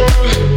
Oh.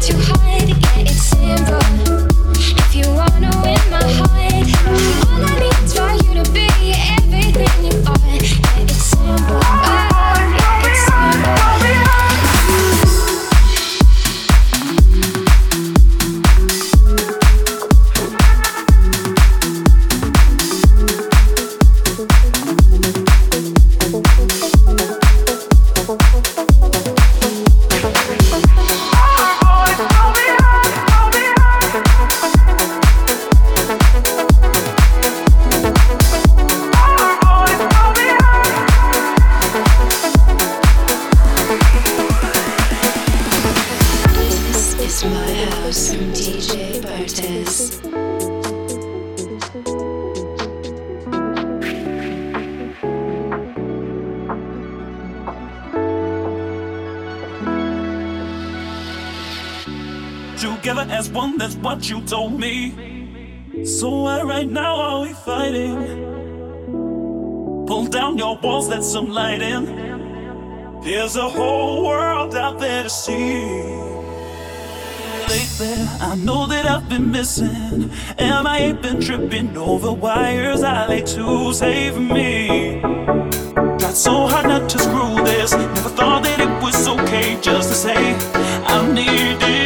Some I know that I've been missing. And I ain't been tripping over wires I like to save me. Got so hard not to screw this. Never thought that it was okay just to say I needed you.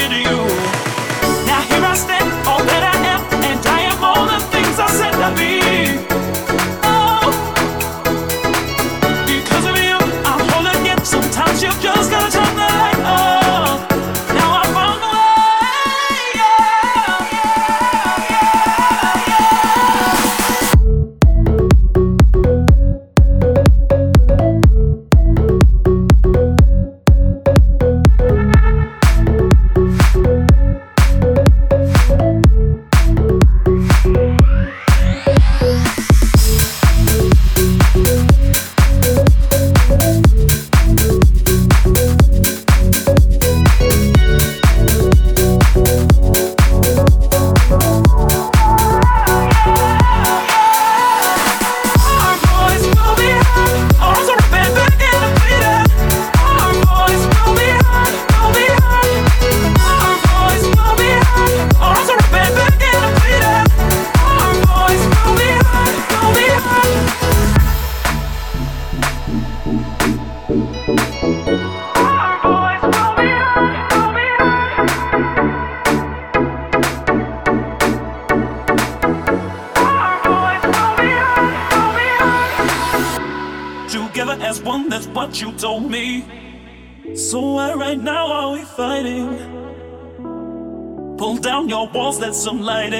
some light.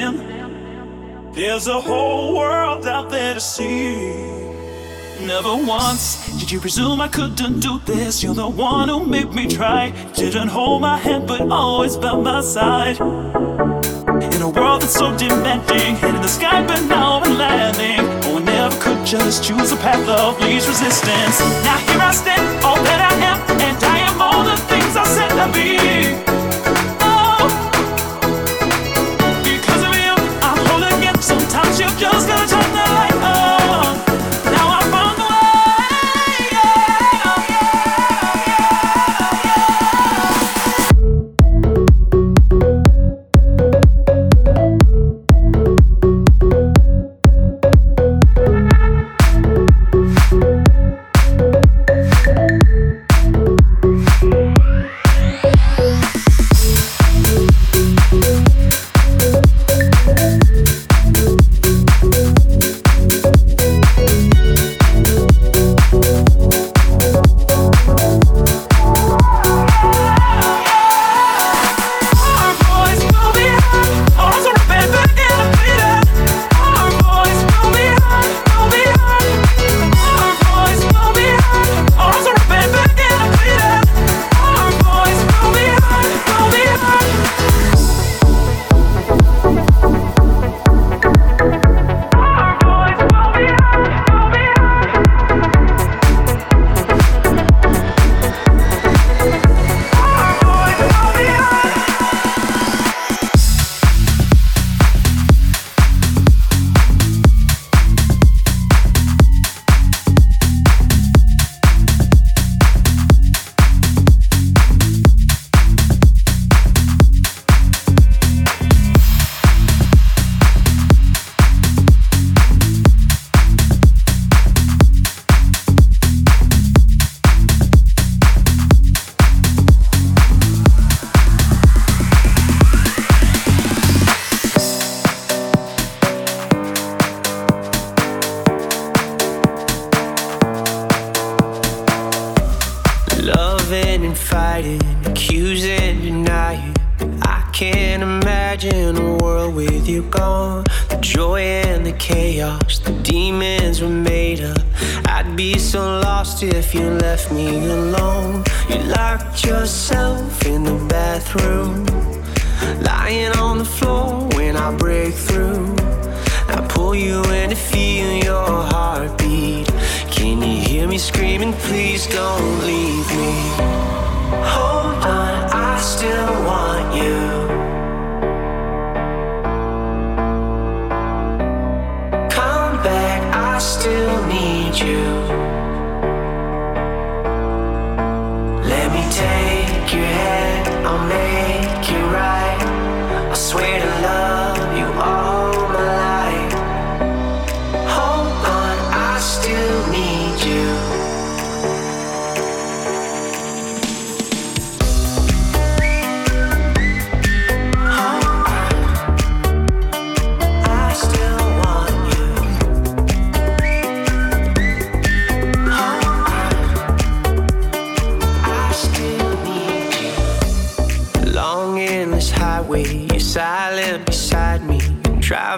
There's a whole world out there to see. Never once did you presume I couldn't do this. You're the one who made me try. Didn't hold my hand, but always by my side. In a world that's so demanding, hit in the sky, but now I'm landing. Oh, I never could just choose a path of least resistance. Now here I stand, all that I am, and I am all the things I said I'd be.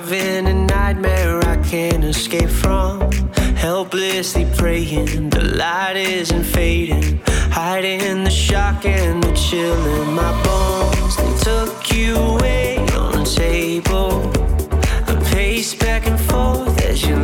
Having a nightmare I can't escape from. Helplessly praying, the light isn't fading. Hiding the shock and the chill in my bones. They took you away on the table. I pace back and forth as you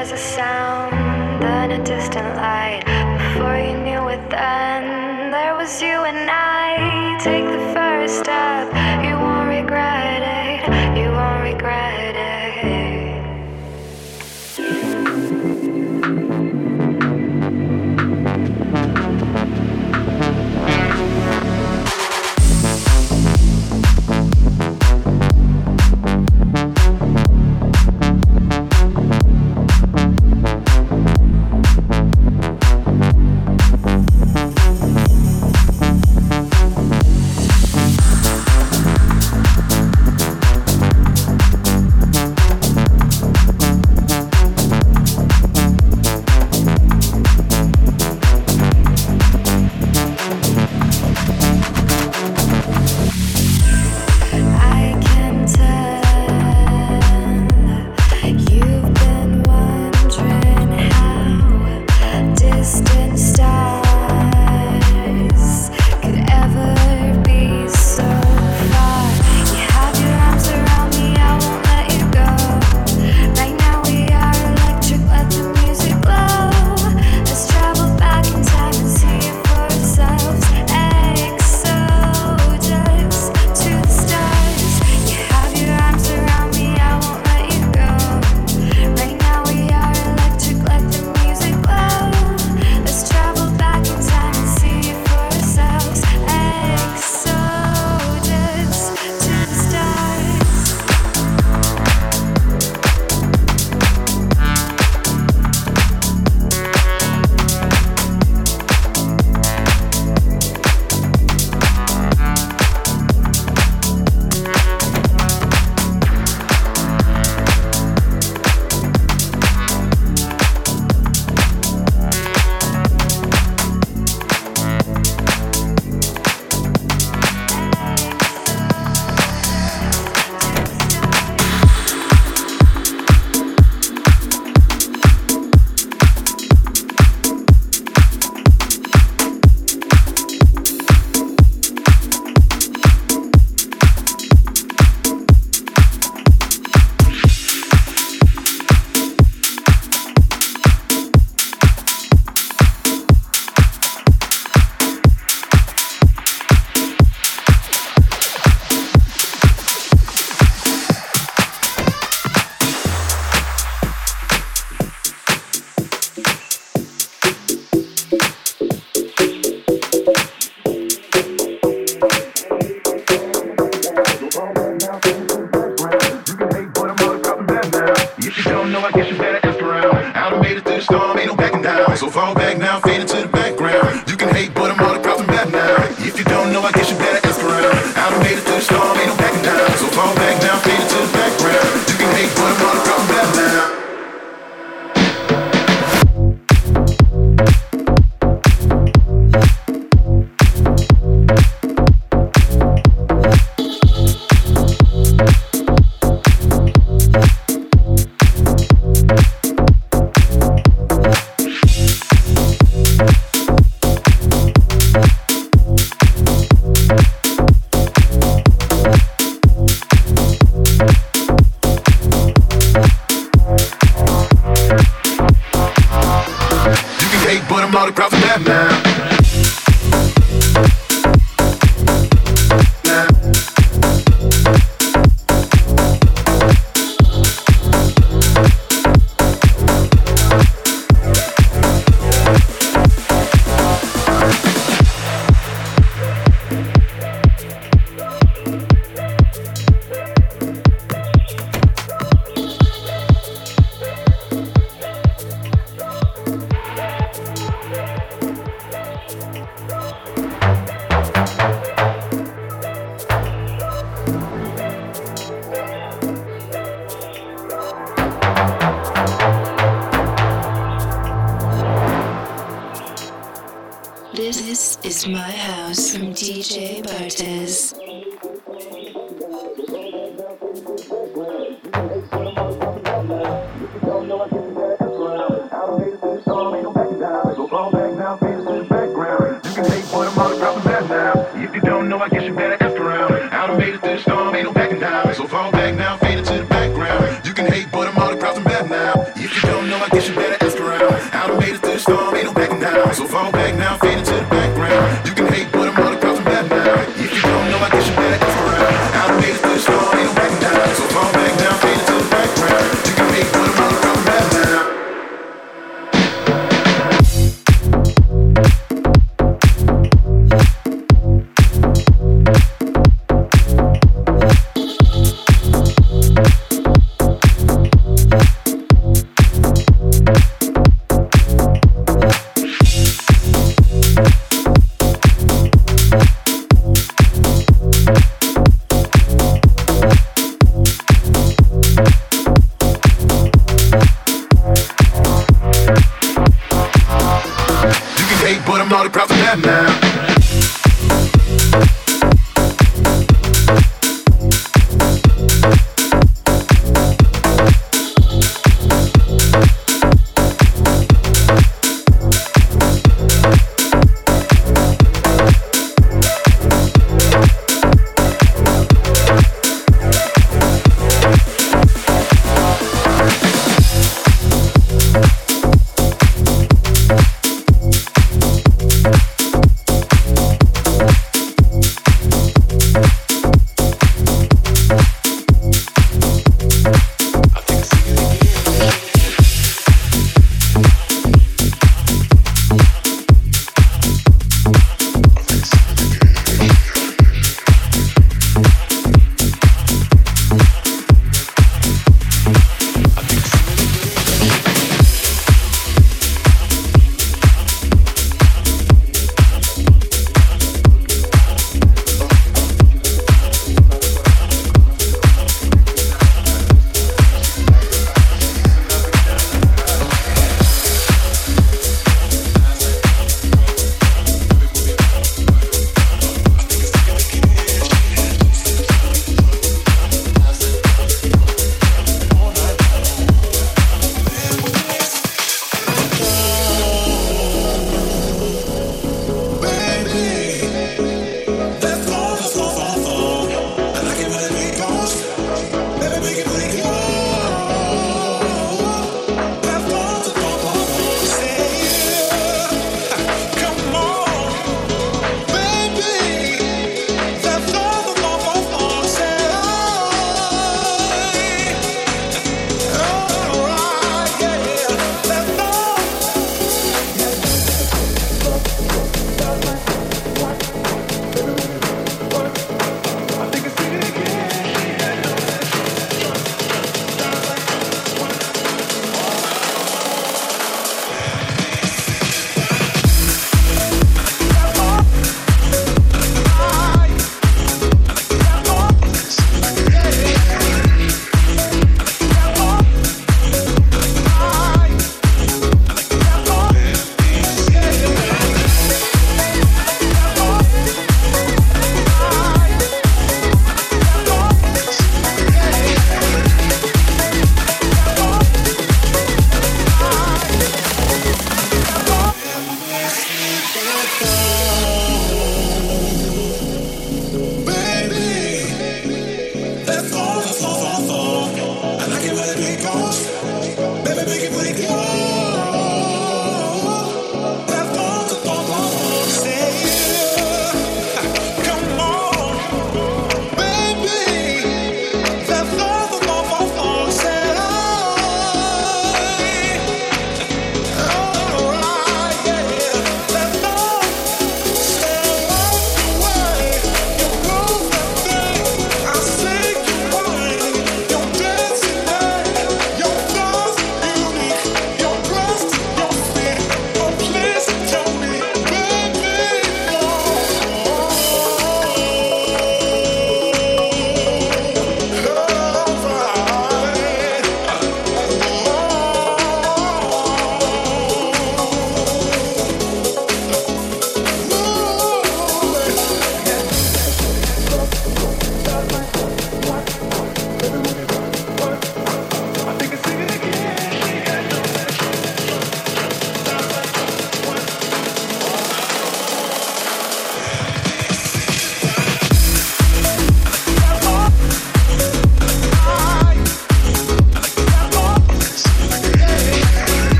was a sound, then a distant light. Before you knew it, then there was you and I. Take the first step. So fall back down, fade to the background. You can make one, one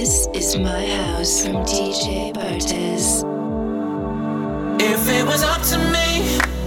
This is my house from DJ Bartez. If it was up to me.